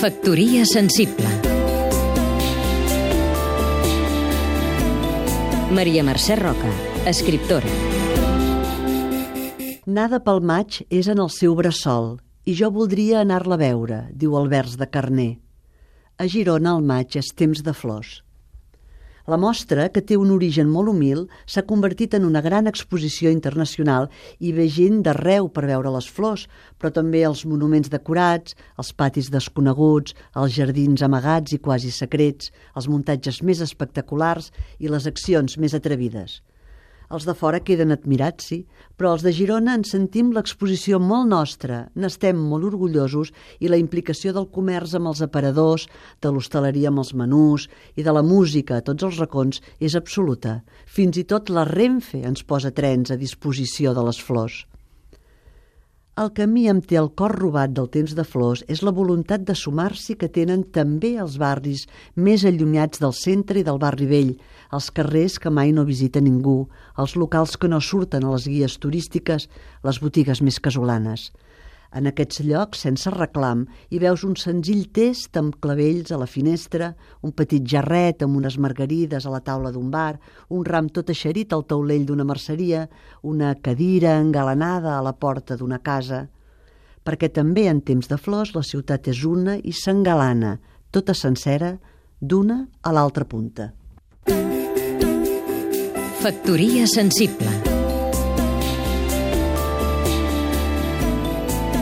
Factoria sensible Maria Mercè Roca, escriptora Nada pel maig és en el seu bressol i jo voldria anar-la a veure, diu el vers de Carner. A Girona el maig és temps de flors. La mostra, que té un origen molt humil, s'ha convertit en una gran exposició internacional i ve gent d'arreu per veure les flors, però també els monuments decorats, els patis desconeguts, els jardins amagats i quasi secrets, els muntatges més espectaculars i les accions més atrevides. Els de fora queden admirats, sí, però els de Girona en sentim l'exposició molt nostra, n'estem molt orgullosos i la implicació del comerç amb els aparadors, de l'hostaleria amb els menús i de la música a tots els racons és absoluta. Fins i tot la Renfe ens posa trens a disposició de les flors. El que a mi em té el cor robat del temps de flors és la voluntat de sumar-s'hi que tenen també els barris més allunyats del centre i del barri vell, els carrers que mai no visita ningú, els locals que no surten a les guies turístiques, les botigues més casolanes. En aquests llocs, sense reclam, hi veus un senzill test amb clavells a la finestra, un petit jarret amb unes margarides a la taula d'un bar, un ram tot eixerit al taulell d'una merceria, una cadira engalanada a la porta d'una casa. Perquè també en temps de flors la ciutat és una i s'engalana, tota sencera, d'una a l'altra punta. Factoria sensible